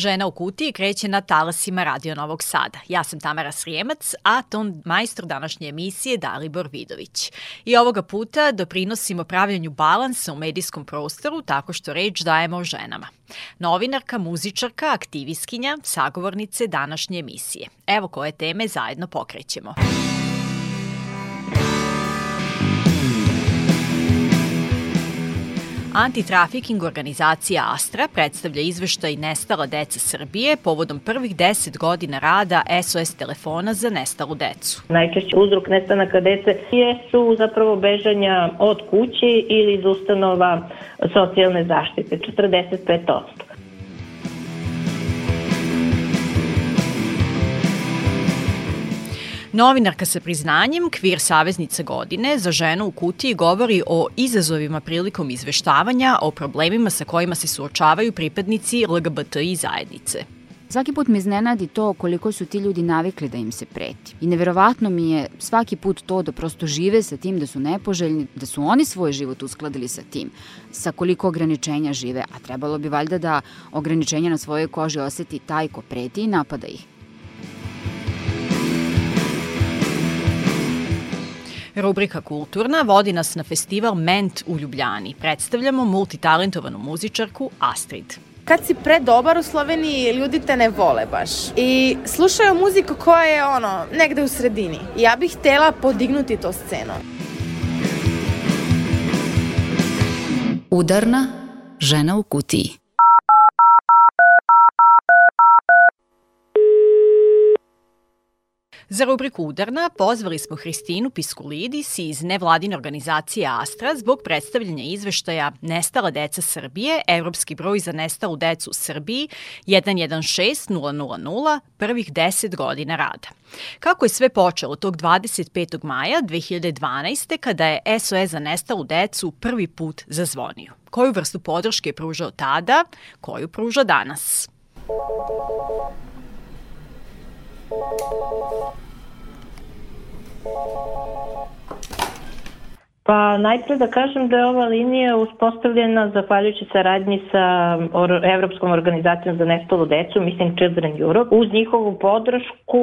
Žena u kutiji kreće na talasima Radio Novog Sada. Ja sam Tamara Srijemac, a ton majstor današnje emisije Dalibor Vidović. I ovoga puta doprinosimo pravljanju balansa u medijskom prostoru tako što reč dajemo ženama. Novinarka, muzičarka, aktivistkinja, sagovornice današnje emisije. Evo koje teme zajedno pokrećemo. Muzika Antitrafiking organizacija Astra predstavlja izveštaj Nestala deca Srbije povodom prvih 10 godina rada SOS telefona za nestalu decu. Najčešći uzrok nestanaka dece su zapravo bežanja od kući ili iz ustanova socijalne zaštite, 45%. Novinarka sa priznanjem, kvir saveznica godine, za ženu u kutiji govori o izazovima prilikom izveštavanja, o problemima sa kojima se suočavaju pripadnici LGBTI zajednice. Svaki put me iznenadi to koliko su ti ljudi navikli da im se preti. I neverovatno mi je svaki put to da prosto žive sa tim da su nepoželjni, da su oni svoj život uskladili sa tim, sa koliko ograničenja žive, a trebalo bi valjda da ograničenja na svojoj koži oseti taj ko preti i napada ih. Rubrika Kulturna vodi nas na festival Ment u Ljubljani. Predstavljamo multitalentovanu muzičarku Astrid kad si predobar u Sloveniji, ljudi te ne vole baš. I slušaju muziku koja je ono, negde u sredini. Ja bih htela podignuti to scenu. Udarna žena u kutiji. Za rubriku Udarna pozvali smo Hristinu Piskulidis iz nevladine organizacije Astra zbog predstavljanja izveštaja Nestala deca Srbije, evropski broj za nestalu decu u Srbiji 116000, prvih 10 godina rada. Kako je sve počelo tog 25. maja 2012. kada je SOS za nestalu decu prvi put zazvonio? Koju vrstu podrške je pružao tada, koju pruža danas? Pa najpre da kažem da je ova linija uspostavljena zahvaljujući saradnji sa Evropskom organizacijom za nestalu decu, mislim Children Europe. Uz njihovu podršku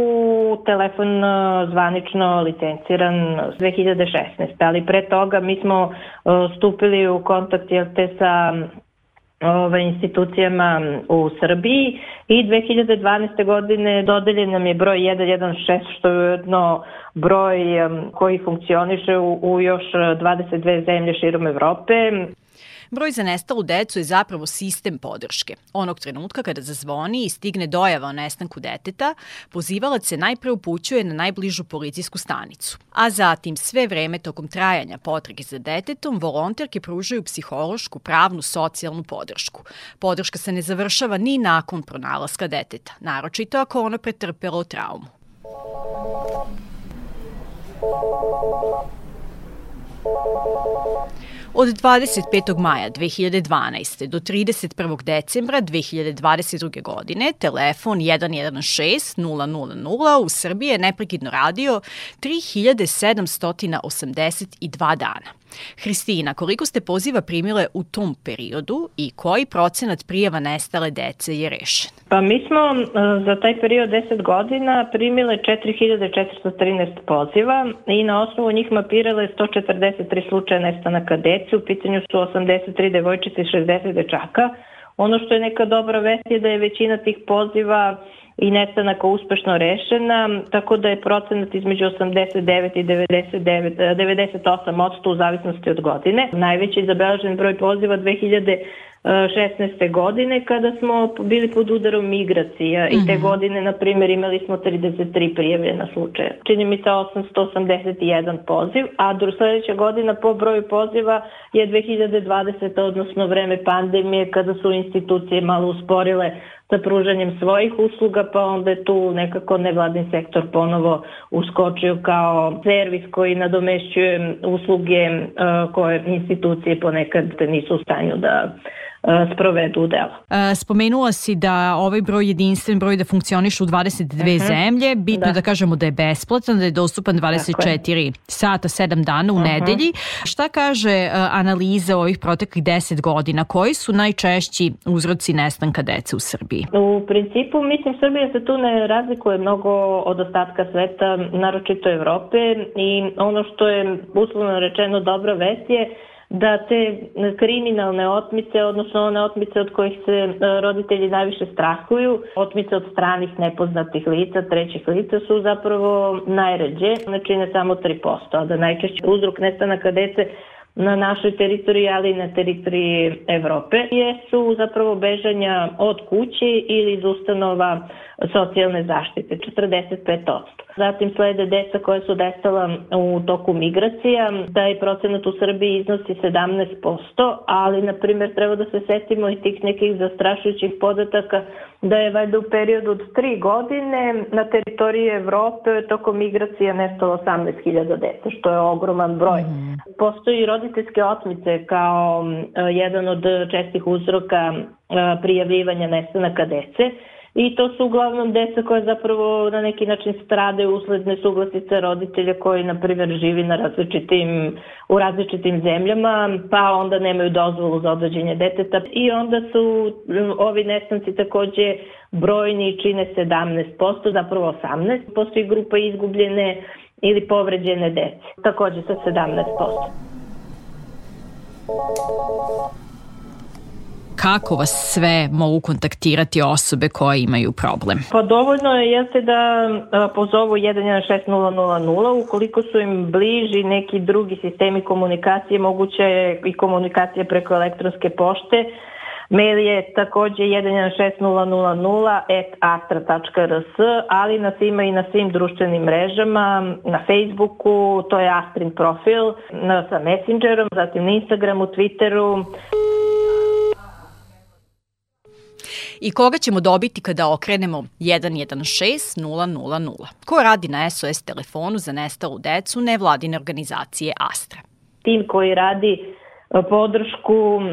telefon e, zvanično licenciran 2016. Ali pre toga mi smo e, stupili u kontakt jel te sa ovaj, institucijama u Srbiji i 2012. godine dodeljen nam je broj 116 što je jedno broj koji funkcioniše u, u još 22 zemlje širom Evrope. Broj za nestalu decu je zapravo sistem podrške. Onog trenutka kada zazvoni i stigne dojava o nestanku deteta, pozivalac se najpre upućuje na najbližu policijsku stanicu. A zatim sve vreme tokom trajanja potrage za detetom, volonterke pružaju psihološku, pravnu, socijalnu podršku. Podrška se ne završava ni nakon pronalaska deteta, naročito ako ono pretrpelo traumu. Od 25. maja 2012. do 31. decembra 2022. godine telefon 116 000 u Srbiji je neprekidno radio 3782 dana. Hristina, koliko ste poziva primile u tom periodu i koji procenat prijava nestale dece je rešen? Pa mi smo e, za taj period 10 godina primile 4413 poziva i na osnovu njih mapirale 143 slučaja nestanaka dece, u pitanju su 83 devojčice i 60 dečaka. Ono što je neka dobra vest je da je većina tih poziva i nestanaka uspešno rešena, tako da je procenat između 89 i 99, 98 odsto u zavisnosti od godine. Najveći zabeležen broj poziva 2000 16. godine kada smo bili pod udarom migracija i te mhm. godine, na primjer, imali smo 33 prijavljena slučaja. Čini mi se 881 poziv, a do sledeća godina po broju poziva je 2020. odnosno vreme pandemije kada su institucije malo usporile sa pružanjem svojih usluga, pa onda je tu nekako nevladin sektor ponovo uskočio kao servis koji nadomešćuje usluge uh, koje institucije ponekad nisu u stanju da sprovedu u delo. Spomenula si da ovaj broj jedinstven broj da funkcioniše u 22 uh -huh. zemlje, bitno da. da kažemo da je besplatan, da je dostupan 24 je. sata, 7 dana u uh -huh. nedelji. Šta kaže analiza ovih proteklih 10 godina? Koji su najčešći uzroci nestanka dece u Srbiji? U principu, mislim, Srbija se tu ne razlikuje mnogo od ostatka sveta, naročito Evrope i ono što je uslovno rečeno dobra vest je da te kriminalne otmice, odnosno one otmice od kojih se e, roditelji najviše strahuju, otmice od stranih nepoznatih lica, trećih lica su zapravo najređe, znači ne samo 3%, a da najčešće uzrok nestanaka dece na našoj teritoriji, ali i na teritoriji Evrope, jesu zapravo bežanja od kuće ili iz ustanova socijalne zaštite, 45%. Zatim slede deca koja su destala u toku migracija, taj procenat u Srbiji iznosi 17%, ali na primjer treba da se setimo i tih nekih zastrašujućih podataka da je valjda u periodu od tri godine na teritoriji Evrope tokom migracija nestalo 18.000 deca, što je ogroman broj. Mm. Postoji roditeljske otmice kao jedan od čestih uzroka prijavljivanja nestanaka dece i to su uglavnom deca koja zapravo na neki način strade usled nesuglasice roditelja koji na primjer živi na različitim, u različitim zemljama pa onda nemaju dozvolu za odvođenje deteta. I onda su ovi nestanci takođe brojni čine 17%, zapravo 18%, postoji grupa izgubljene ili povređene dece, takođe sa 17% kako vas sve mogu kontaktirati osobe koje imaju problem? Pa dovoljno je jeste da pozovu 116000 ukoliko su im bliži neki drugi sistemi komunikacije, moguće je i komunikacija preko elektronske pošte, Mail je takođe 116000 ali nas ima i na svim društvenim mrežama, na Facebooku, to je Astrin profil, na, sa Messengerom, zatim na Instagramu, Twitteru. I koga ćemo dobiti kada okrenemo 116 000. Ko radi na SOS telefonu za nestalu decu nevladine organizacije Astra? Tim koji radi e, podršku e,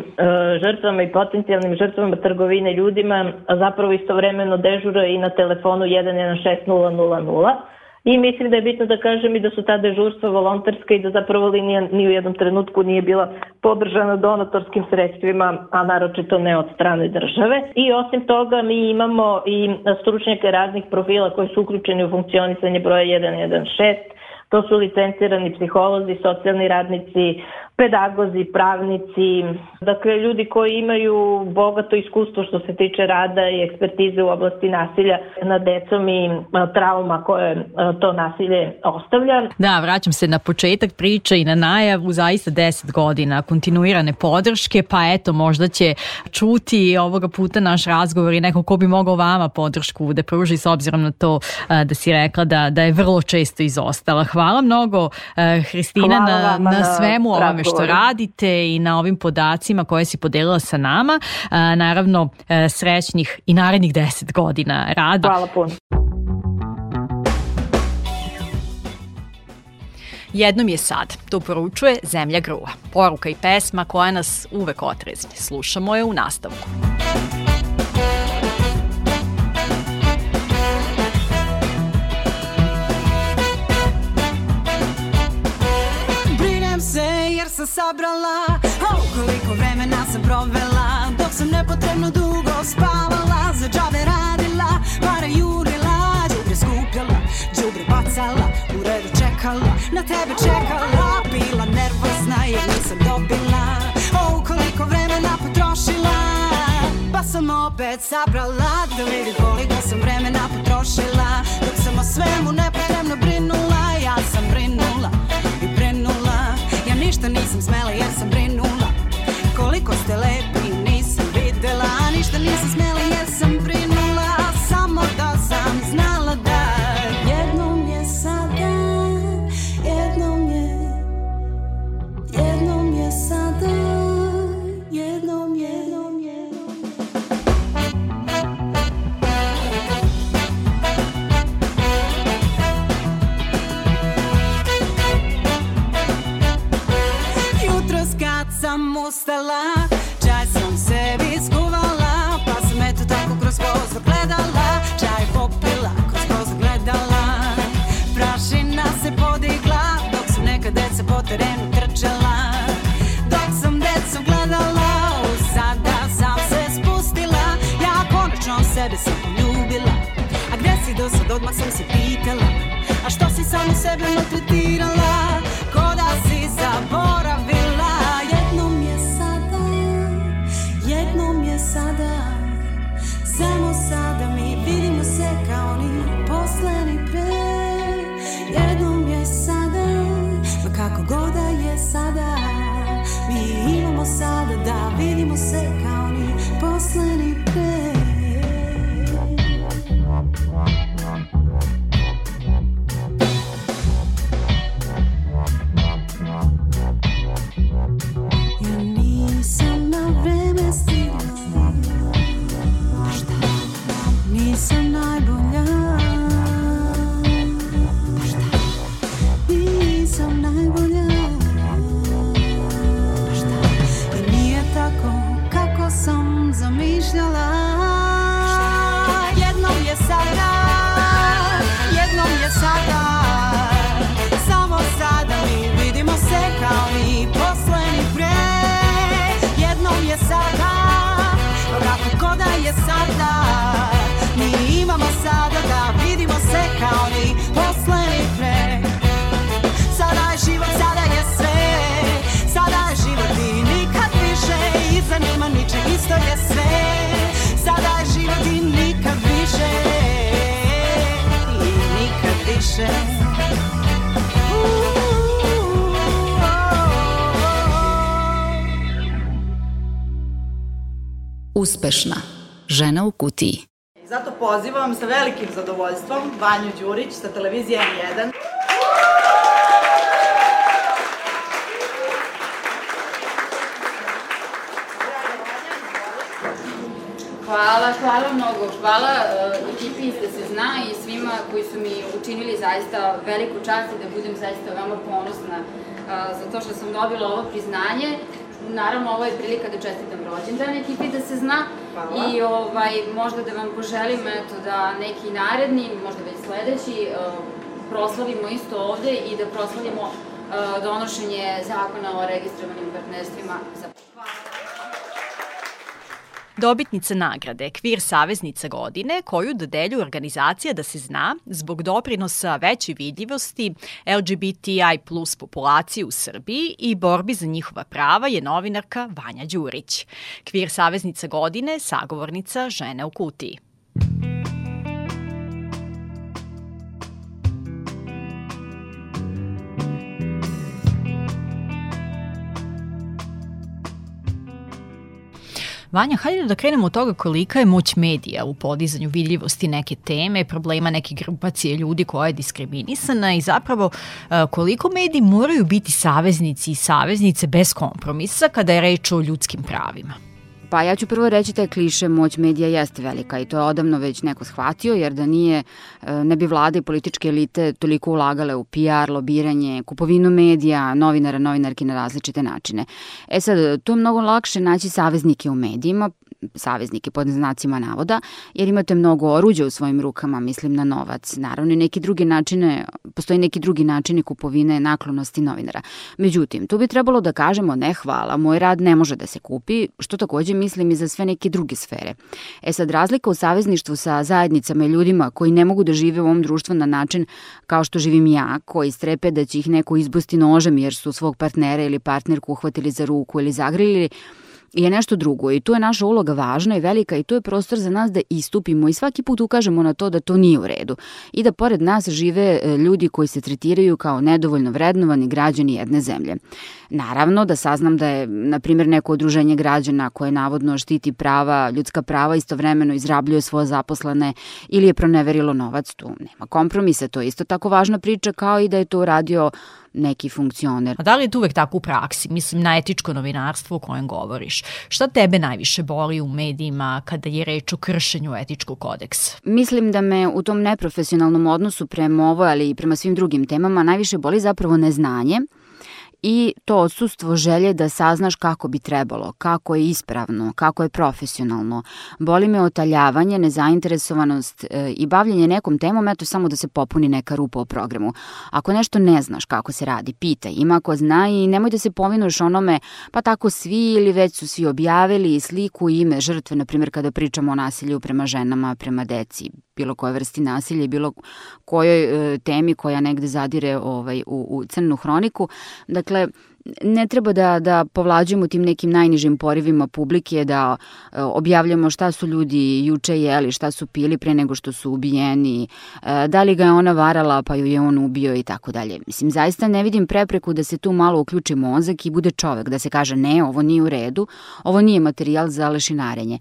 žrtvama i potencijalnim žrtvama trgovine ljudima, a zapravo istovremeno dežura i na telefonu 116 000 I mislim da je bitno da kažem i da su ta dežurstva volonterska i da zapravo linija ni u jednom trenutku nije bila podržana donatorskim sredstvima, a naročito ne od strane države. I osim toga mi imamo i stručnjake raznih profila koji su uključeni u funkcionisanje broja 116, to su licencirani psiholozi, socijalni radnici, pedagozi, pravnici, dakle ljudi koji imaju bogato iskustvo što se tiče rada i ekspertize u oblasti nasilja nad decom i trauma koje to nasilje ostavlja. Da, vraćam se na početak priče i na najavu zaista 10 godina kontinuirane podrške, pa eto možda će čuti ovoga puta naš razgovor i neko ko bi mogao vama podršku da pruži s obzirom na to da si rekla da, da je vrlo često izostala. Hvala mnogo Hristina na, na svemu ovome što radite i na ovim podacima koje si podelila sa nama. Naravno, e, srećnih i narednih 10 godina rada. Hvala puno. Jednom je sad, to poručuje Zemlja grua. Poruka i pesma koja nas uvek otrezni. Slušamo je u nastavku. Sam sabrala. Oh, Koliko vremena sam provela Dok sam nepotrebno dugo spavala. Za džabe radila, pare jurila Džubre skupljala, džubre bacala U redu čekala, na tebe čekala. Bila nervozna jer nisam dobila. Oh, koliko vremena potrošila Pa sam opet sabrala. Da vidi koliko sam vremena potrošila Dok sam o svemu nepotrebno brinula Uspešna. Žena u kutiji. Zato pozivam sa velikim zadovoljstvom Vanju Đurić sa televizije N1. Hvala, hvala mnogo. Hvala uh, ekipi da se zna i svima koji su mi učinili zaista veliku čast i da budem zaista veoma ponosna uh, za to što sam dobila ovo priznanje. Naravno, ovo je prilika da čestitam rođendan ekipi da se zna Hvala. i ovaj, možda da vam poželim eto, da neki naredni, možda već sledeći, uh, proslavimo isto ovde i da proslavimo uh, donošenje zakona o registrovanim partnerstvima za Dobitnica nagrade Kvir Saveznica godine koju dodeljuje organizacija da se zna zbog doprinosa veće vidljivosti LGBTI plus populacije u Srbiji i borbi za njihova prava je novinarka Vanja Đurić. Kvir Saveznica godine sagovornica žene u kutiji. Vanja, hajde da krenemo od toga kolika je moć medija u podizanju vidljivosti neke teme, problema neke grupacije ljudi koja je diskriminisana i zapravo e, koliko mediji moraju biti saveznici i saveznice bez kompromisa kada je reč o ljudskim pravima. Pa ja ću prvo reći je kliše moć medija jeste velika i to je odavno već neko shvatio, jer da nije, e, ne bi vlade i političke elite toliko ulagale u PR, lobiranje, kupovinu medija, novinara, novinarki na različite načine. E sad, to je mnogo lakše naći saveznike u medijima, saveznike pod znacima navoda, jer imate mnogo oruđa u svojim rukama, mislim na novac. Naravno i neki drugi načine, postoji neki drugi načini kupovine naklonosti novinara. Međutim, tu bi trebalo da kažemo ne hvala, moj rad ne može da se kupi, što takođe mislim i za sve neke druge sfere. E sad, razlika u savezništvu sa zajednicama i ljudima koji ne mogu da žive u ovom društvu na način kao što živim ja, koji strepe da će ih neko izbusti nožem jer su svog partnera ili partnerku uhvatili za ruku ili zagrili, je nešto drugo i tu je naša uloga važna i velika i tu je prostor za nas da istupimo i svaki put ukažemo na to da to nije u redu i da pored nas žive e, ljudi koji se tretiraju kao nedovoljno vrednovani građani jedne zemlje. Naravno da saznam da je, na primjer, neko udruženje građana koje navodno štiti prava, ljudska prava istovremeno izrabljuje svoje zaposlene ili je proneverilo novac, tu nema kompromisa, to je isto tako važna priča kao i da je to uradio neki funkcioner. A da li je to uvek tako u praksi? Mislim na etičko novinarstvo o kojem govoriš. Šta tebe najviše boli u medijima kada je reč o kršenju etičkog kodeksa? Mislim da me u tom neprofesionalnom odnosu prema ovoj, ali i prema svim drugim temama najviše boli zapravo neznanje i to odsustvo želje da saznaš kako bi trebalo, kako je ispravno, kako je profesionalno. Boli me otaljavanje, nezainteresovanost e, i bavljanje nekom temom, eto samo da se popuni neka rupa u programu. Ako nešto ne znaš kako se radi, pitaj, ima ko zna i nemoj da se povinuš onome, pa tako svi ili već su svi objavili sliku i ime žrtve, na primjer kada pričamo o nasilju prema ženama, prema deci, bilo koje vrsti nasilja i bilo kojoj e, temi koja negde zadire ovaj, u, u crnu hroniku. Dakle, ne treba da, da povlađujemo tim nekim najnižim porivima publike, da e, objavljamo šta su ljudi juče jeli, šta su pili pre nego što su ubijeni, e, da li ga je ona varala pa ju je on ubio i tako dalje. Mislim, zaista ne vidim prepreku da se tu malo uključi mozak i bude čovek, da se kaže ne, ovo nije u redu, ovo nije materijal za lešinarenje.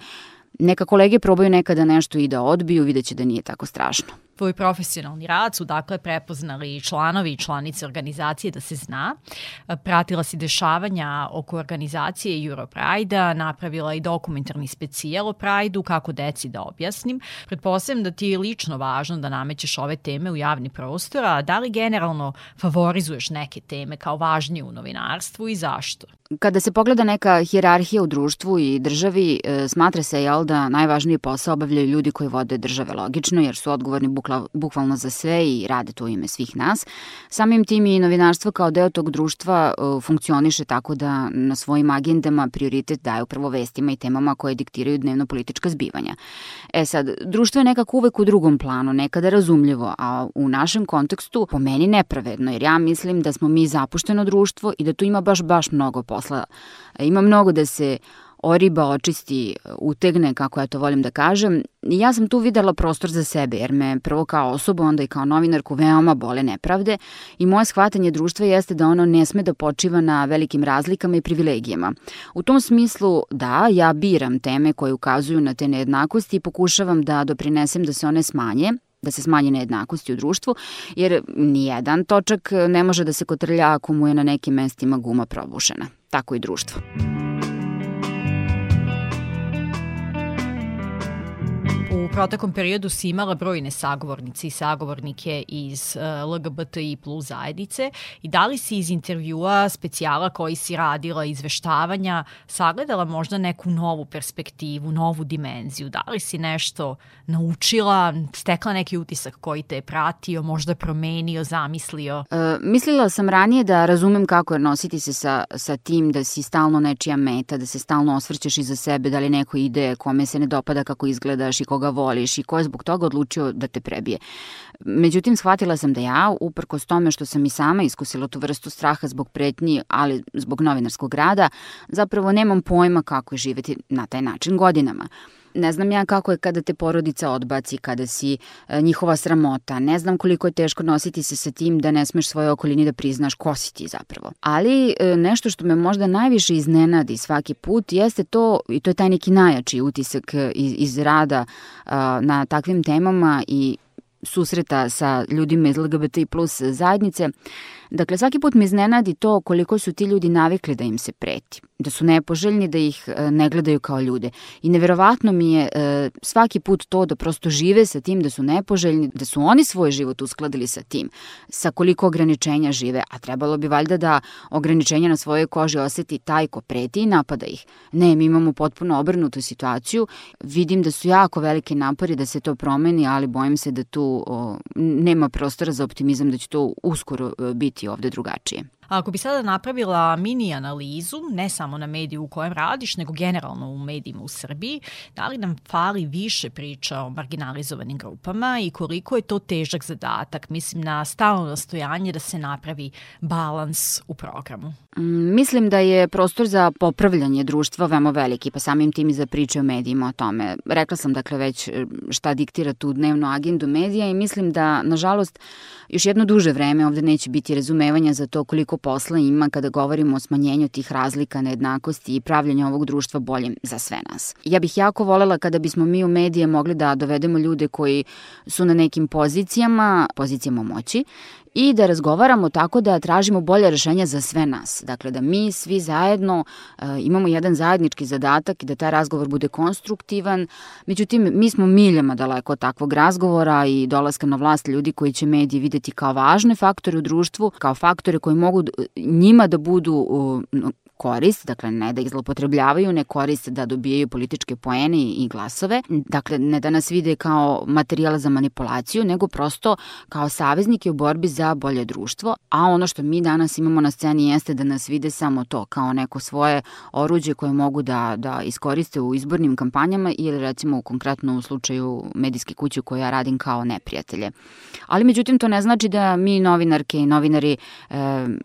Neka kolege probaju nekada nešto i da odbiju, vidjet će da nije tako strašno. Tvoj profesionalni rad su dakle prepoznali članovi i članice organizacije da se zna. Pratila si dešavanja oko organizacije Europride-a, napravila i dokumentarni specijal o Pride-u, kako deci da objasnim. Pretpostavljam da ti je lično važno da namećeš ove teme u javni prostor, a da li generalno favorizuješ neke teme kao važnije u novinarstvu i zašto? Kada se pogleda neka hjerarhija u društvu i državi, e, smatra se jel, da najvažniji posao obavljaju ljudi koji vode države logično, jer su odgovorni bukla, bukvalno za sve i rade to u ime svih nas. Samim tim i novinarstvo kao deo tog društva e, funkcioniše tako da na svojim agendama prioritet daju prvo vestima i temama koje diktiraju dnevno politička zbivanja. E sad, društvo je nekako uvek u drugom planu, nekada razumljivo, a u našem kontekstu po meni nepravedno, jer ja mislim da smo mi zapušteno društvo i da tu ima baš, baš mnogo posla. Ima mnogo da se oriba očisti, utegne, kako ja to volim da kažem. Ja sam tu videla prostor za sebe, jer me prvo kao osoba, onda i kao novinarku veoma bole nepravde i moje shvatanje društva jeste da ono ne sme da počiva na velikim razlikama i privilegijama. U tom smislu, da, ja biram teme koje ukazuju na te nejednakosti i pokušavam da doprinesem da se one smanje, da se smanji nejednakosti u društvu, jer nijedan točak ne može da se kotrlja ako mu je na nekim mestima guma probušena. Tako i društvo. U protekom periodu si imala brojne sagovornice i sagovornike iz e, LGBTI plus zajednice i da li si iz intervjua specijala koji si radila, izveštavanja, sagledala možda neku novu perspektivu, novu dimenziju? Da li si nešto naučila, stekla neki utisak koji te je pratio, možda promenio, zamislio? E, mislila sam ranije da razumem kako je nositi se sa, sa tim da si stalno nečija meta, da se stalno osvrćeš iza sebe, da li neko ide kome se ne dopada kako izgledaš i koga voliš i ko je zbog toga odlučio da te prebije. Međutim, shvatila sam da ja, uprkos tome što sam i sama iskusila tu vrstu straha zbog pretnji, ali zbog novinarskog rada, zapravo nemam pojma kako je živeti na taj način godinama. Ne znam ja kako je kada te porodica odbaci, kada si e, njihova sramota. Ne znam koliko je teško nositi se sa tim da ne smeš svoje okolini da priznaš ko si ti zapravo. Ali e, nešto što me možda najviše iznenadi svaki put jeste to, i to je taj neki najjači utisak e, iz, iz rada na takvim temama i susreta sa ljudima iz LGBT plus zajednice, Dakle, svaki put me iznenadi to koliko su ti ljudi navikli da im se preti, da su nepoželjni, da ih e, ne gledaju kao ljude. I neverovatno mi je e, svaki put to da prosto žive sa tim da su nepoželjni, da su oni svoj život uskladili sa tim, sa koliko ograničenja žive, a trebalo bi valjda da ograničenja na svojoj koži oseti taj ko preti i napada ih. Ne, mi imamo potpuno obrnutu situaciju, vidim da su jako velike napori da se to promeni, ali bojim se da tu o, nema prostora za optimizam da će to uskoro e, biti biti ovde drugačije. Ako bi sada napravila mini analizu, ne samo na mediju u kojem radiš, nego generalno u medijima u Srbiji, da li nam fali više priča o marginalizovanim grupama i koliko je to težak zadatak? Mislim na stalno nastojanje da se napravi balans u programu. Mm, mislim da je prostor za popravljanje društva veoma veliki, pa samim tim i za priče o medijima o tome. Rekla sam dakle već e, šta diktira tu dnevnu agendu medija i mislim da, nažalost, još jedno duže vreme ovde neće biti razumevanja za to koliko posla ima kada govorimo o smanjenju tih razlika, nejednakosti i pravljanju ovog društva boljim za sve nas. Ja bih jako volela kada bismo mi u medije mogli da dovedemo ljude koji su na nekim pozicijama, pozicijama moći i da razgovaramo tako da tražimo bolje rešenja za sve nas. Dakle, da mi svi zajedno uh, imamo jedan zajednički zadatak i da taj razgovor bude konstruktivan. Međutim, mi smo miljama daleko od takvog razgovora i dolaska na vlast ljudi koji će mediji videti kao važne faktore u društvu, kao faktore koji mogu njima da budu korist, dakle ne da ih zlopotrebljavaju, ne koriste da dobijaju političke poene i glasove, dakle ne da nas vide kao materijal za manipulaciju, nego prosto kao saveznike u borbi za bolje društvo, a ono što mi danas imamo na sceni jeste da nas vide samo to, kao neko svoje oruđe koje mogu da, da iskoriste u izbornim kampanjama ili recimo konkretno u slučaju medijske kuće u kojoj ja radim kao neprijatelje. Ali međutim to ne znači da mi novinarke i novinari e,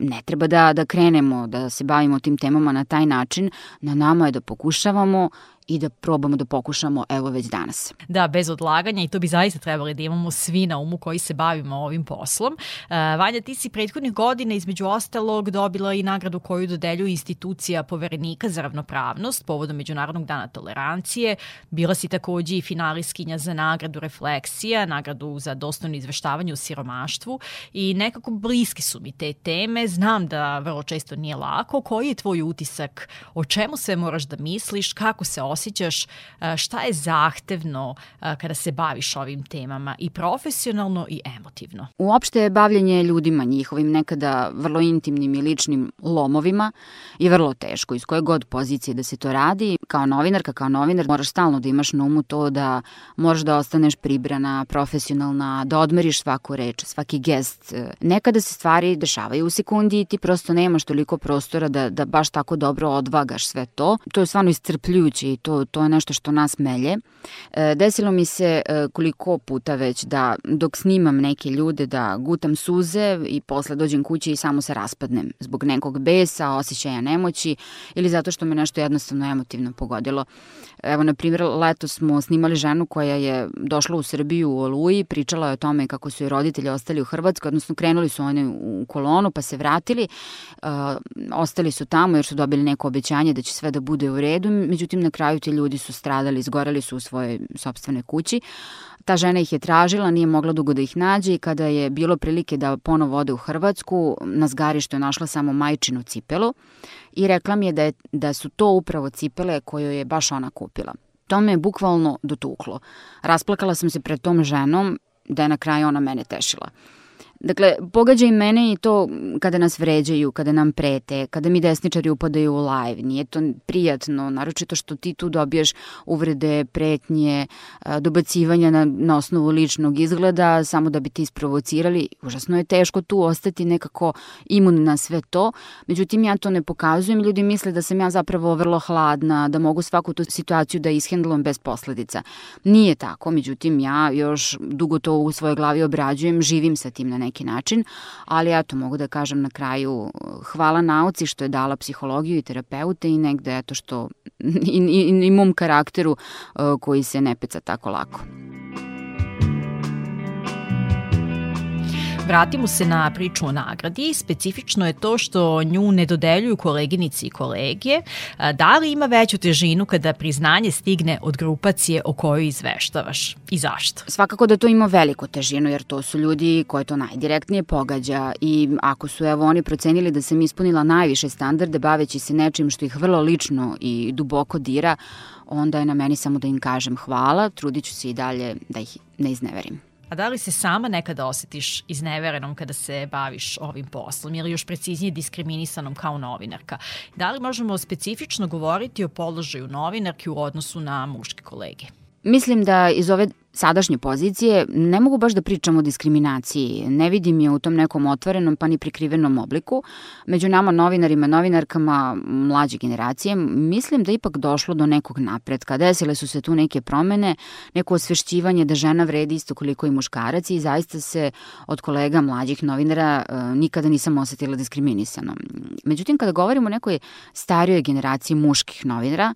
ne treba da, da krenemo, da se bavimo tim temama na taj način, na nama je da pokušavamo i da probamo da pokušamo evo već danas. Da, bez odlaganja i to bi zaista trebali da imamo svi na umu koji se bavimo ovim poslom. Uh, Vanja, ti si prethodnih godina između ostalog dobila i nagradu koju dodelju institucija poverenika za ravnopravnost povodom Međunarodnog dana tolerancije. Bila si takođe i finalistkinja za nagradu Refleksija, nagradu za dostojno izveštavanje u siromaštvu i nekako bliski su mi te teme. Znam da vrlo često nije lako. Koji je tvoj utisak? O čemu sve moraš da misliš? Kako se šta je zahtevno kada se baviš ovim temama i profesionalno i emotivno? Uopšte bavljanje ljudima, njihovim nekada vrlo intimnim i ličnim lomovima je vrlo teško iz koje god pozicije da se to radi. Kao novinarka, kao novinar moraš stalno da imaš na umu to da moraš da ostaneš pribrana, profesionalna, da odmeriš svaku reč, svaki gest. Nekada se stvari dešavaju u sekundi i ti prosto nemaš toliko prostora da, da baš tako dobro odvagaš sve to. To je stvarno iscrpljujuće i to, to je nešto što nas melje. E, desilo mi se e, koliko puta već da dok snimam neke ljude da gutam suze i posle dođem kući i samo se raspadnem zbog nekog besa, osjećaja nemoći ili zato što me nešto jednostavno emotivno pogodilo. Evo, na primjer, leto smo snimali ženu koja je došla u Srbiju u Oluji, pričala je o tome kako su i roditelji ostali u Hrvatskoj, odnosno krenuli su oni u kolonu pa se vratili, uh, ostali su tamo jer su dobili neko obećanje da će sve da bude u redu, međutim na kraju ti ljudi su stradali, izgorali su u svojoj sobstvenoj kući. Ta žena ih je tražila, nije mogla dugo da ih nađe i kada je bilo prilike da ponovo ode u Hrvatsku, na zgarištu je našla samo majčinu cipelu i rekla mi je da, je, da su to upravo cipele koje je baš ona kupila. To me je bukvalno dotuklo. Rasplakala sam se pred tom ženom da je na kraju ona mene tešila. Dakle, pogađa i mene i to kada nas vređaju, kada nam prete, kada mi desničari upadaju u live. Nije to prijatno, naročito što ti tu dobiješ uvrede, pretnje, dobacivanja na, na osnovu ličnog izgleda, samo da bi ti isprovocirali. Užasno je teško tu ostati nekako imun na sve to. Međutim, ja to ne pokazujem. Ljudi misle da sam ja zapravo vrlo hladna, da mogu svaku tu situaciju da ishendlujem bez posledica. Nije tako, međutim, ja još dugo to u svojoj glavi obrađujem, živim sa tim na neki način, ali eto mogu da kažem na kraju hvala nauci što je dala psihologiju i terapeute i negde eto što i, i, i mom karakteru uh, koji se ne peca tako lako. Vratimo se na priču o nagradi. Specifično je to što nju ne dodeljuju koleginici i kolege. Da li ima veću težinu kada priznanje stigne od grupacije o kojoj izveštavaš i zašto? Svakako da to ima veliku težinu jer to su ljudi koje to najdirektnije pogađa i ako su evo oni procenili da sam ispunila najviše standarde baveći se nečim što ih vrlo lično i duboko dira, onda je na meni samo da im kažem hvala, trudit ću se i dalje da ih ne izneverim. A da li se sama nekada osetiš izneverenom kada se baviš ovim poslom ili još preciznije diskriminisanom kao novinarka? Da li možemo specifično govoriti o položaju novinarki u odnosu na muške kolege? Mislim da iz ove sadašnje pozicije ne mogu baš da pričam o diskriminaciji. Ne vidim je u tom nekom otvorenom pa ni prikrivenom obliku. Među nama novinarima, novinarkama mlađe generacije mislim da ipak došlo do nekog napretka. Desile su se tu neke promene, neko osvešćivanje da žena vredi isto koliko i muškarac i zaista se od kolega mlađih novinara e, nikada nisam osetila diskriminisano. Međutim, kada govorimo o nekoj starijoj generaciji muških novinara,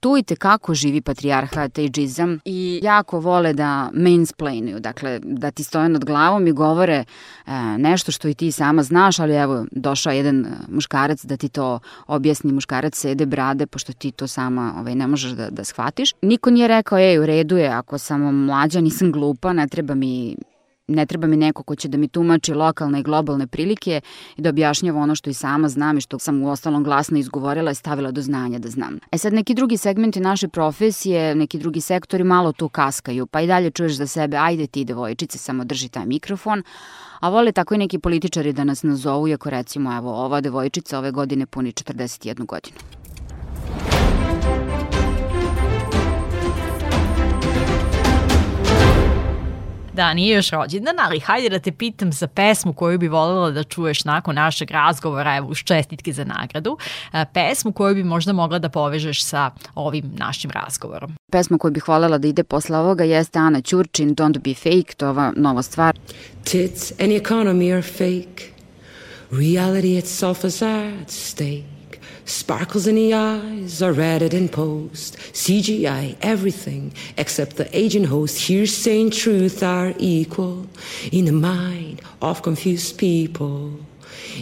tu i tekako živi patrijarhat, ageizam i jako vole da mainsplainuju, dakle da ti stoje nad glavom i govore e, nešto što i ti sama znaš, ali evo došao jedan muškarac da ti to objasni, muškarac sede brade pošto ti to sama ovaj, ne možeš da, da shvatiš. Niko nije rekao, ej u redu je, ako sam mlađa nisam glupa, ne treba mi ne treba mi neko ko će da mi tumači lokalne i globalne prilike i da objašnjava ono što i sama znam i što sam u ostalom glasno izgovorila i stavila do znanja da znam. E sad neki drugi segmenti naše profesije, neki drugi sektori malo tu kaskaju, pa i dalje čuješ za sebe, ajde ti devojčice, samo drži taj mikrofon, a vole tako i neki političari da nas nazovu, iako recimo, evo, ova devojčica ove godine puni 41 godinu. Da, nije još rođendan, ali hajde da te pitam za pesmu koju bi voljela da čuješ nakon našeg razgovora, evo uz čestitke za nagradu, e, pesmu koju bi možda mogla da povežeš sa ovim našim razgovorom. Pesma koju bih voljela da ide posle ovoga jeste Ana Ćurčin, Don't Be Fake, to je ova nova stvar. Tits and economy are fake. Reality itself is at stake. Sparkles in the eyes are added in post. CGI, everything except the agent host. Hearsay and truth are equal in the mind of confused people.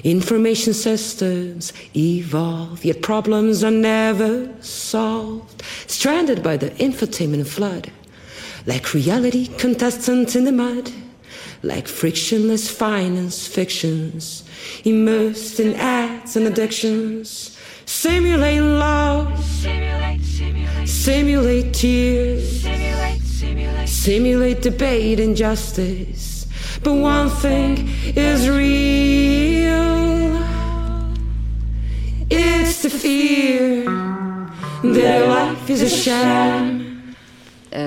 Information systems evolve, yet problems are never solved. Stranded by the infotainment flood, like reality contestants in the mud, like frictionless finance fictions, immersed in ads and addictions. Simulate love. Simulate, simulate, simulate tears. Simulate, simulate, simulate debate and justice. But one thing is real it's the fear that life is a sham.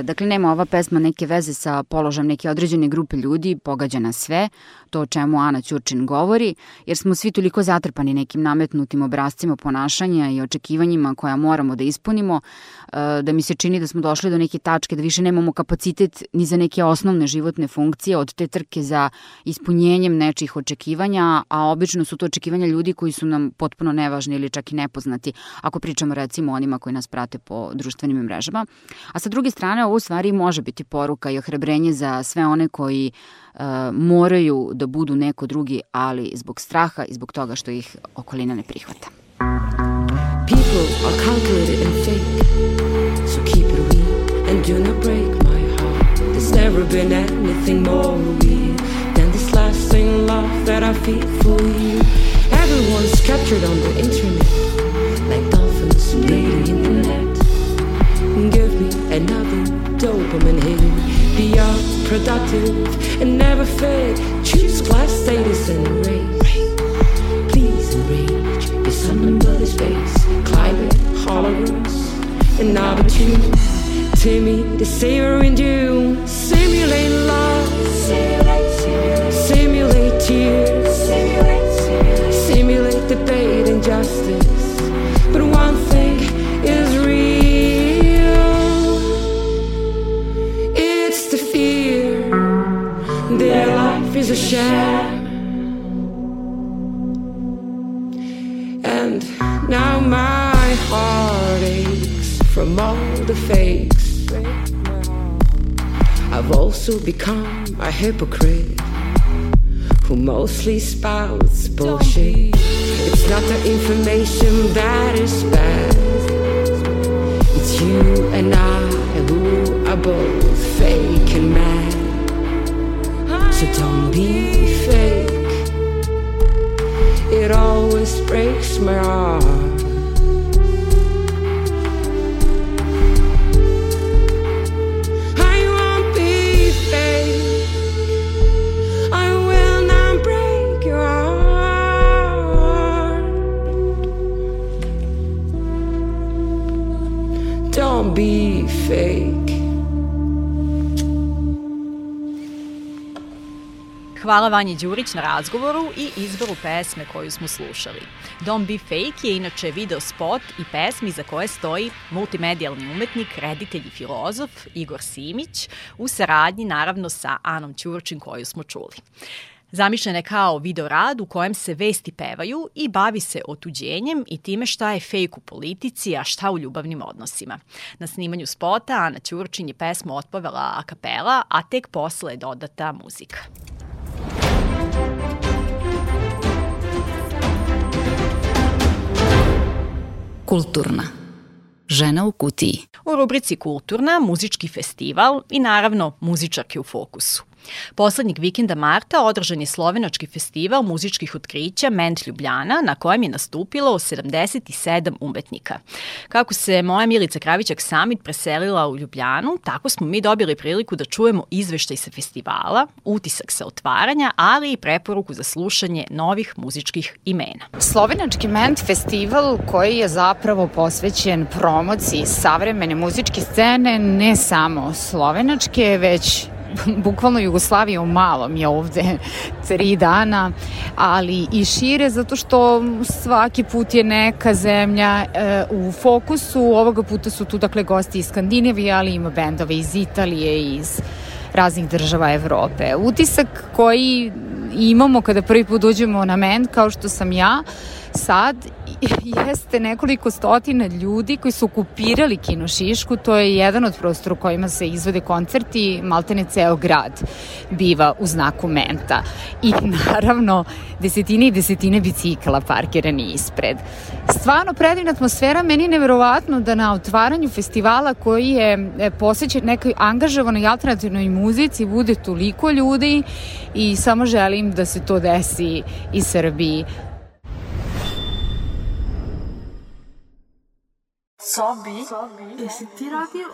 Dakle, nema ova pesma neke veze sa položajem neke određene grupe ljudi, pogađa na sve, to o čemu Ana Ćurčin govori, jer smo svi toliko zatrpani nekim nametnutim obrazcima ponašanja i očekivanjima koja moramo da ispunimo, e, da mi se čini da smo došli do neke tačke da više nemamo kapacitet ni za neke osnovne životne funkcije od te trke za ispunjenjem nečih očekivanja, a obično su to očekivanja ljudi koji su nam potpuno nevažni ili čak i nepoznati, ako pričamo recimo onima koji nas prate po društvenim mrežama. A sa druge strane, ovo u stvari može biti poruka i ohrebrenje za sve one koji moraju da budu neko drugi, ali zbog straha i zbog toga što ih okolina ne prihvata. People are calculated and fake, so keep it real and do not break my heart. There's never been anything more real than this lasting love that I feel for you. Everyone's captured on the internet, productive and never fit. Choose class status and race. Please enrage something but his face. Climate, holograms, and opportunity. Timmy, the savior in you. Simulate love. I've become a hypocrite who mostly spouts bullshit. It's not the information that is bad. It's you and I who are both fake and mad. So don't be fake. It always breaks my heart. Don't be fake. Hvala Vanji Đurić na razgovoru i izboru pesme koju smo slušali. Don't Be Fake je inače video spot i pesmi za koje stoji multimedijalni umetnik, reditelj i filozof Igor Simić u saradnji naravno sa Anom Ćurčin koju smo čuli. Zamišljen je kao video rad u kojem se vesti pevaju i bavi se otuđenjem i time šta je fejk u politici, a šta u ljubavnim odnosima. Na snimanju spota Ana Ćurčin je pesmu otpavela a kapela, a tek posle je dodata muzika. Kulturna. Žena u kutiji. U rubrici Kulturna, muzički festival i naravno muzičarke u fokusu. Poslednjeg vikenda marta održan je slovenački festival muzičkih otkrića Ment Ljubljana, na kojem je nastupilo 77 umetnika. Kako se moja Milica Kravićak Samit preselila u Ljubljanu, tako smo mi dobili priliku da čujemo izveštaj sa festivala, utisak sa otvaranja, ali i preporuku za slušanje novih muzičkih imena. Slovenački Ment festival koji je zapravo posvećen promociji savremene muzičke scene, ne samo slovenačke, već bukvalno Jugoslavija u malom je ovde tri dana, ali i šire zato što svaki put je neka zemlja e, u fokusu. Ovoga puta su tu dakle gosti iz Skandinavije, ali ima bendove iz Italije iz raznih država Evrope. Utisak koji imamo kada prvi put uđemo na men, kao što sam ja, sad jeste nekoliko stotina ljudi koji su okupirali Kino Šišku, to je jedan od prostora u kojima se izvode koncerti, maltene ceo grad biva u znaku menta. I naravno, desetine i desetine bicikala parkirani ispred. Stvarno predivna atmosfera, meni je neverovatno da na otvaranju festivala koji je e, posvećen nekoj angažovanoj alternativnoj muzici bude toliko ljudi i samo želim da se to desi i Srbiji. Sobi, jesi ti radio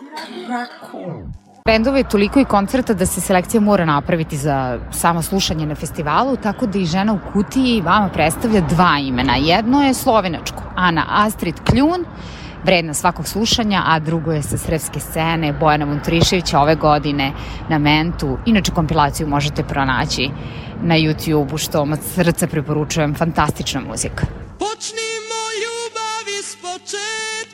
Rakun? Bendova je toliko i koncerta da se selekcija mora napraviti za samo slušanje na festivalu, tako da i žena u kutiji vama predstavlja dva imena. Jedno je slovenačko, Ana Astrid Kljun, vredna svakog slušanja, a drugo je sa srpske scene Bojana Montriševića ove godine na Mentu. Inače, kompilaciju možete pronaći na YouTube-u, što od srca preporučujem, fantastična muzika. Počnimo ljubav iz početka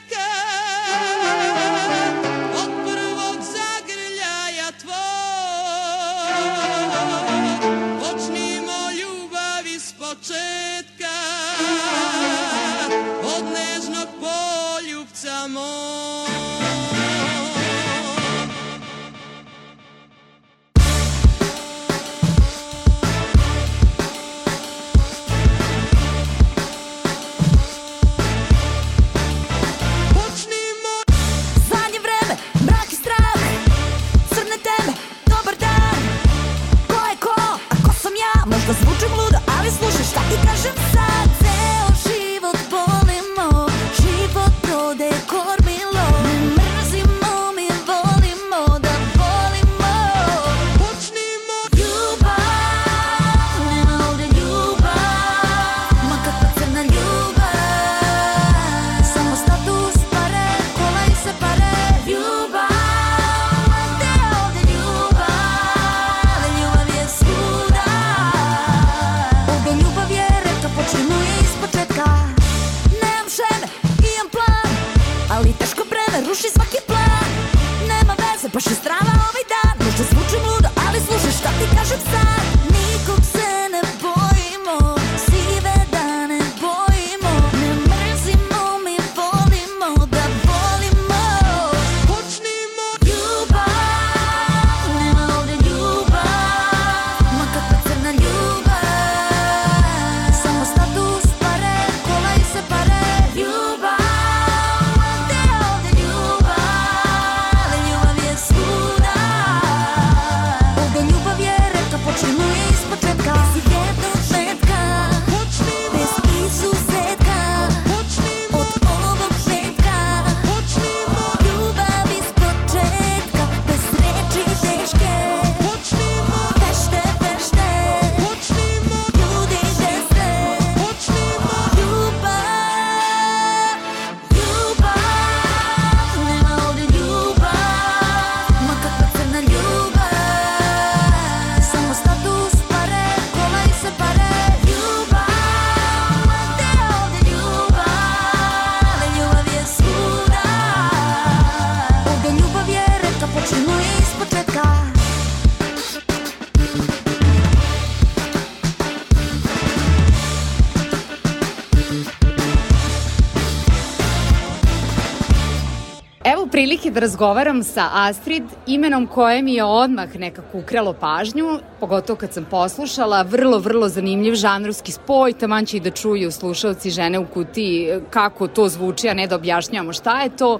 da razgovaram sa Astrid, imenom koje mi je odmah nekako ukralo pažnju, pogotovo kad sam poslušala, vrlo, vrlo zanimljiv žanrovski spoj, taman će i da čuju slušalci žene u kutiji kako to zvuči, a ne da objašnjamo šta je to.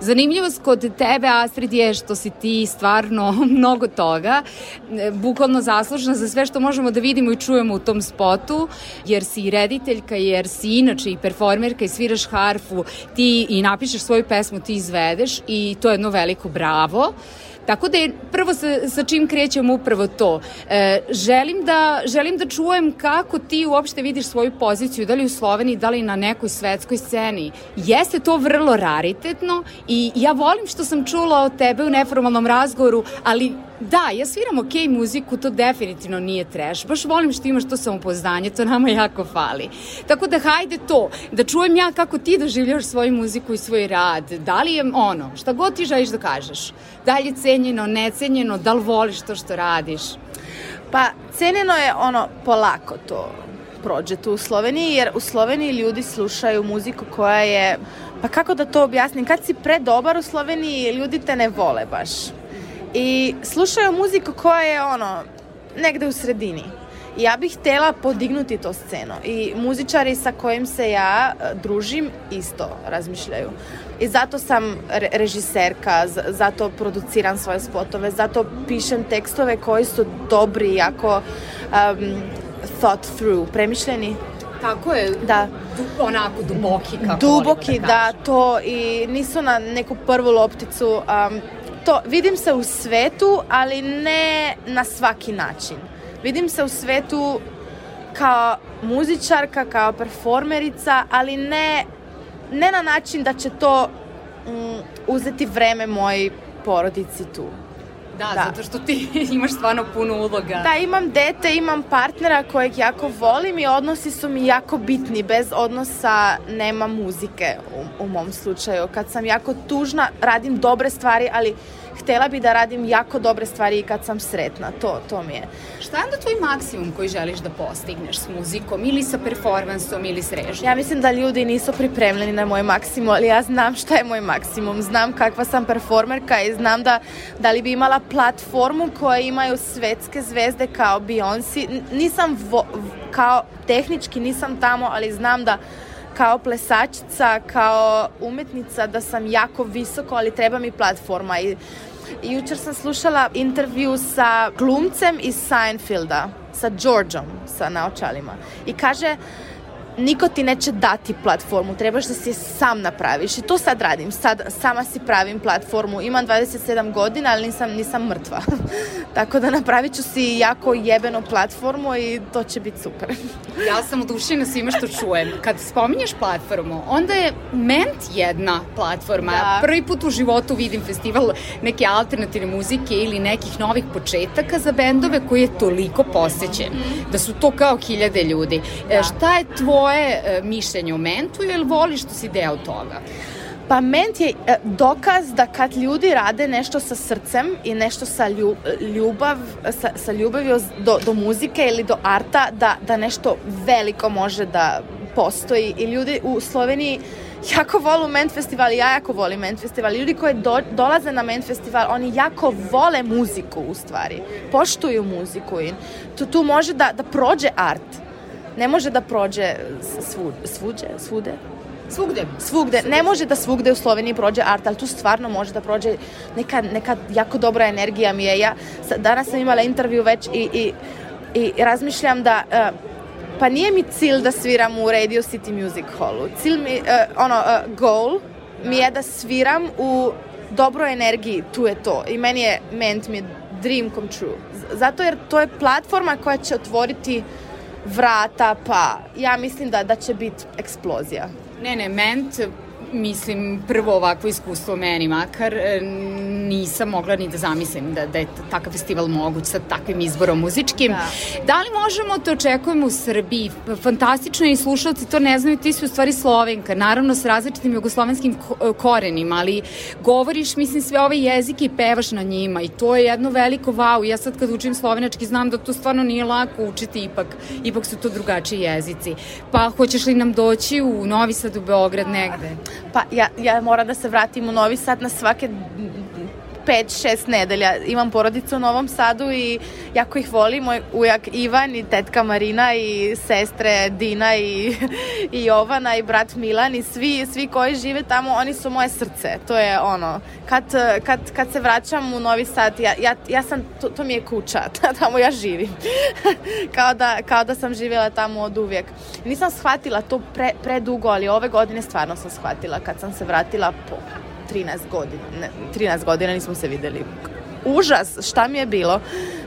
Zanimljivost kod tebe, Astrid, je što si ti stvarno mnogo toga, bukvalno zaslužna za sve što možemo da vidimo i čujemo u tom spotu, jer si i rediteljka, jer si inače i performerka i sviraš harfu, ti i napišeš svoju pesmu, ti izvedeš i to je jedno veliko bravo. Tako da je prvo sa, sa čim krećem upravo to. E, želim, da, želim da čujem kako ti uopšte vidiš svoju poziciju, da li u Sloveniji, da li na nekoj svetskoj sceni. Jeste to vrlo raritetno i ja volim što sam čula od tebe u neformalnom razgovoru, ali Da, ja sviram ok muziku, to definitivno nije trash. Baš volim što imaš to samopoznanje, to nama jako fali. Tako da hajde to, da čujem ja kako ti doživljaš svoju muziku i svoj rad. Da li je ono, šta god ti želiš da kažeš. Da li je cenjeno, necenjeno, da li voliš to što radiš? Pa, cenjeno je ono polako to prođe tu u Sloveniji, jer u Sloveniji ljudi slušaju muziku koja je, pa kako da to objasnim, kad si predobar u Sloveniji, ljudi te ne vole baš i slušaju muziku koja je ono, negde u sredini. Ja bih htela podignuti to scenu i muzičari sa kojim se ja e, družim isto razmišljaju. I zato sam re režiserka, zato produciram svoje spotove, zato pišem tekstove koji su dobri, jako um, thought through, premišljeni. Tako je, da. Du, onako duboki kako Duboki, da, da, to i nisu na neku prvu lopticu um, to, vidim se u svetu, ali ne na svaki način. Vidim se u svetu kao muzičarka, kao performerica, ali ne, ne na način da će to mm, uzeti vreme moj porodici tu. Da, da, zato što ti imaš stvarno puno uloga. Da, imam dete, imam partnera kojeg jako volim i odnosi su mi jako bitni. Bez odnosa nema muzike u, u mom slučaju. Kad sam jako tužna, radim dobre stvari, ali htela bi da radim jako dobre stvari i kad sam sretna, to, to mi je. Šta je onda tvoj maksimum koji želiš da postigneš s muzikom ili sa performansom ili s režijom? Ja mislim da ljudi nisu pripremljeni na moj maksimum, ali ja znam šta je moj maksimum, znam kakva sam performerka i znam da, da li bi imala platformu koja imaju svetske zvezde kao Beyoncé, nisam vo, kao tehnički nisam tamo, ali znam da kao plesačica, kao umetnica da sam jako visoko, ali treba mi platforma i Jučer sam slušala intervju sa glumcem iz Seinfelda, sa Georgeom, sa naočalima. I kaže, niko ti neće dati platformu, trebaš da si je sam napraviš i to sad radim, sad sama si pravim platformu, imam 27 godina, ali nisam, nisam mrtva. Tako da napravit ću si jako jebenu platformu i to će biti super. ja sam odušena svima što čujem. Kad spominješ platformu, onda je Ment jedna platforma. Da. Prvi put u životu vidim festival neke alternativne muzike ili nekih novih početaka za bendove koji je toliko posećen. Da su to kao hiljade ljudi. E, da. Šta je tvoje tvoje e, mišljenje o mentu ili voliš što si deo toga? Pa ment je e, dokaz da kad ljudi rade nešto sa srcem i nešto sa ljubav, sa, sa ljubavio do, do muzike ili do arta, da, da nešto veliko može da postoji i ljudi u Sloveniji jako volu Ment festival, ja jako volim Ment festival. Ljudi koji do, dolaze na Ment festival, oni jako vole muziku u stvari. Poštuju muziku i tu, tu može da, da prođe art ne može da prođe svud, svuđe, svude, Svugde. Svugde. Ne može da svugde u Sloveniji prođe art, ali tu stvarno može da prođe neka, neka jako dobra energija mi je. Ja danas sam imala intervju već i, i, i razmišljam da uh, pa nije mi cilj da sviram u Radio City Music Hallu. Cilj mi, uh, ono, uh, goal mi je da sviram u dobroj energiji, tu je to. I meni je, ment mi je dream come true. Zato jer to je platforma koja će otvoriti uh, vrata, pa ja mislim da, da će biti eksplozija. Ne, ne, ment mislim, prvo ovakvo iskustvo meni makar, e, nisam mogla ni da zamislim da, da je takav festival moguć sa takvim izborom muzičkim. Da. da li možemo to očekujemo u Srbiji? Fantastično je i slušalci to ne znaju, ti si u stvari Slovenka, naravno s različitim jugoslovenskim korenima, ali govoriš, mislim, sve ove jezike i pevaš na njima i to je jedno veliko wow. Ja sad kad učim slovenački znam da to stvarno nije lako učiti, ipak, ipak su to drugačiji jezici. Pa hoćeš li nam doći u Novi Sad, u Beograd negde? Pa ja, ja moram da se vratim u Novi Sad na svake 5-6 nedelja. Imam porodicu u Novom Sadu i jako ih volim. Moj ujak Ivan i tetka Marina i sestre Dina i, i Jovana i brat Milan i svi, svi koji žive tamo, oni su moje srce. To je ono, kad, kad, kad se vraćam u Novi Sad, ja, ja, ja sam, to, to mi je kuća, tamo ja živim. kao, da, kao da sam živjela tamo od uvijek. Nisam shvatila to pre, predugo, ali ove godine stvarno sam shvatila kad sam se vratila po 13 godina, ne, 13 godina nismo se videli. Užas, šta mi je bilo?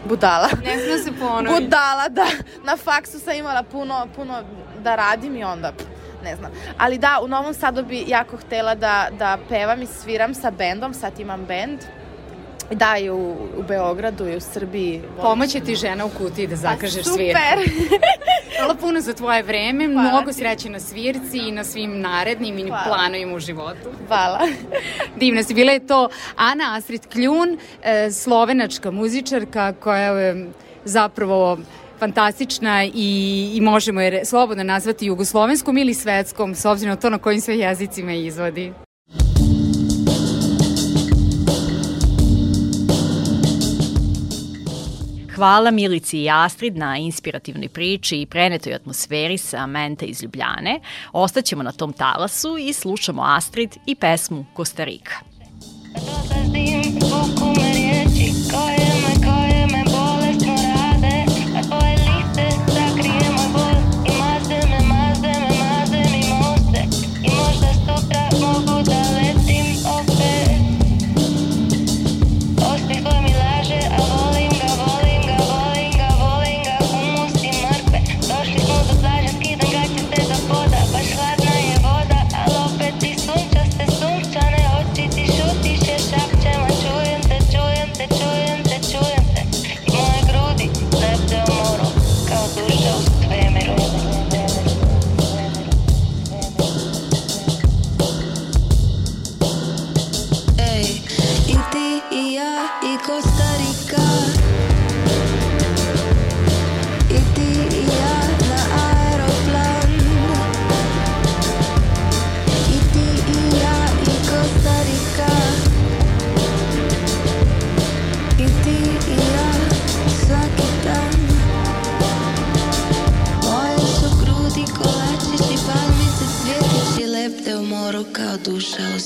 Budala. Ne se ponovi. Budala, da. Na faksu sam imala puno, puno da radim i onda ne znam. Ali da, u Novom Sadu bi jako htela da, da pevam i sviram sa bendom, sad imam bend. Da, i u, u Beogradu i u Srbiji. Pomoće ti žena u kutiji da zakažeš Pa, svirku. Super! Hvala puno za tvoje vreme, Hvala mnogo ti. sreće na svirci i na svim narednim i Hvala. planovima u životu. Hvala. Divna si, bila je to Ana Astrid Kljun, e, slovenačka muzičarka koja je zapravo fantastična i, i možemo je slobodno nazvati jugoslovenskom ili svetskom, s obzirom na to na kojim sve jezicima je izvodi. Hvala Milici i Astrid na inspirativnoj priči i prenetoj atmosferi sa Mente iz Ljubljane. Ostaćemo na tom talasu i slušamo Astrid i pesmu Kostarika. Dosazim Lepte u moru kao duša u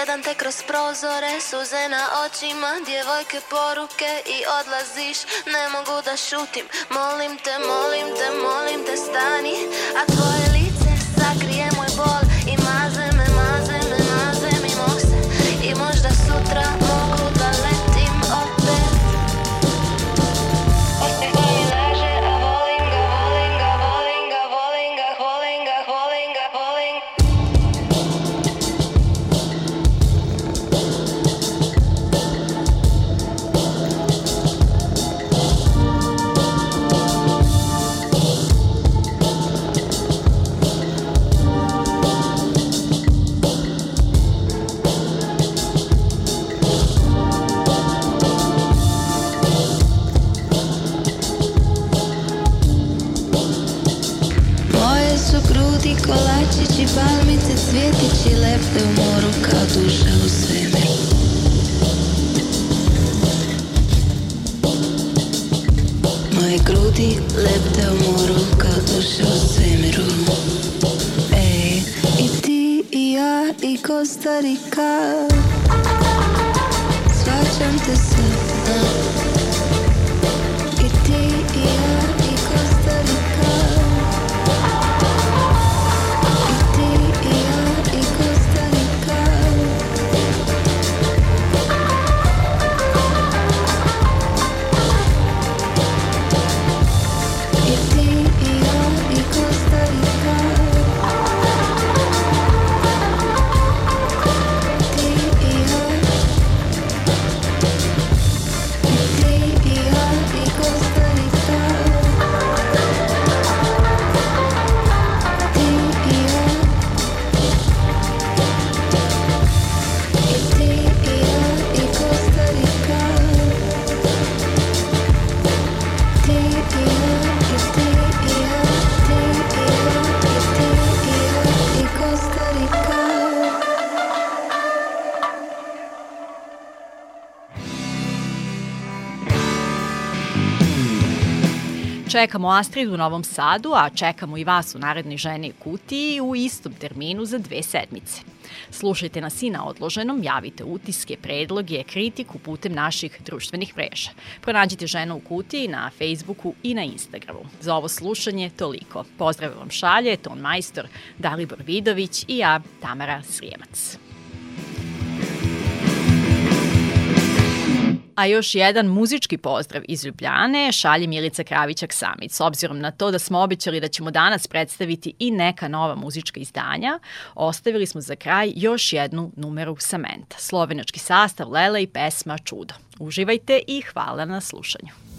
gledam te kroz prozore Suze na očima, djevojke poruke I odlaziš, ne mogu da šutim Molim te, molim te, molim te stani. A tvoje lice sakrije moj Čekamo Astrid u Novom Sadu, a čekamo i vas u narednoj ženi kutiji u istom terminu za dve sedmice. Slušajte nas i na odloženom, javite utiske, predloge, kritiku putem naših društvenih mreža. Pronađite ženu u kutiji na Facebooku i na Instagramu. Za ovo slušanje toliko. Pozdrav vam šalje, ton majstor Dalibor Vidović i ja, Tamara Srijemac. A još jedan muzički pozdrav iz Ljubljane šalje Milica Kravićak Samić. S obzirom na to da smo obećali da ćemo danas predstaviti i neka nova muzička izdanja, ostavili smo za kraj još jednu numeru Samenta. Slovenački sastav Lela i pesma Čudo. Uživajte i hvala na slušanju.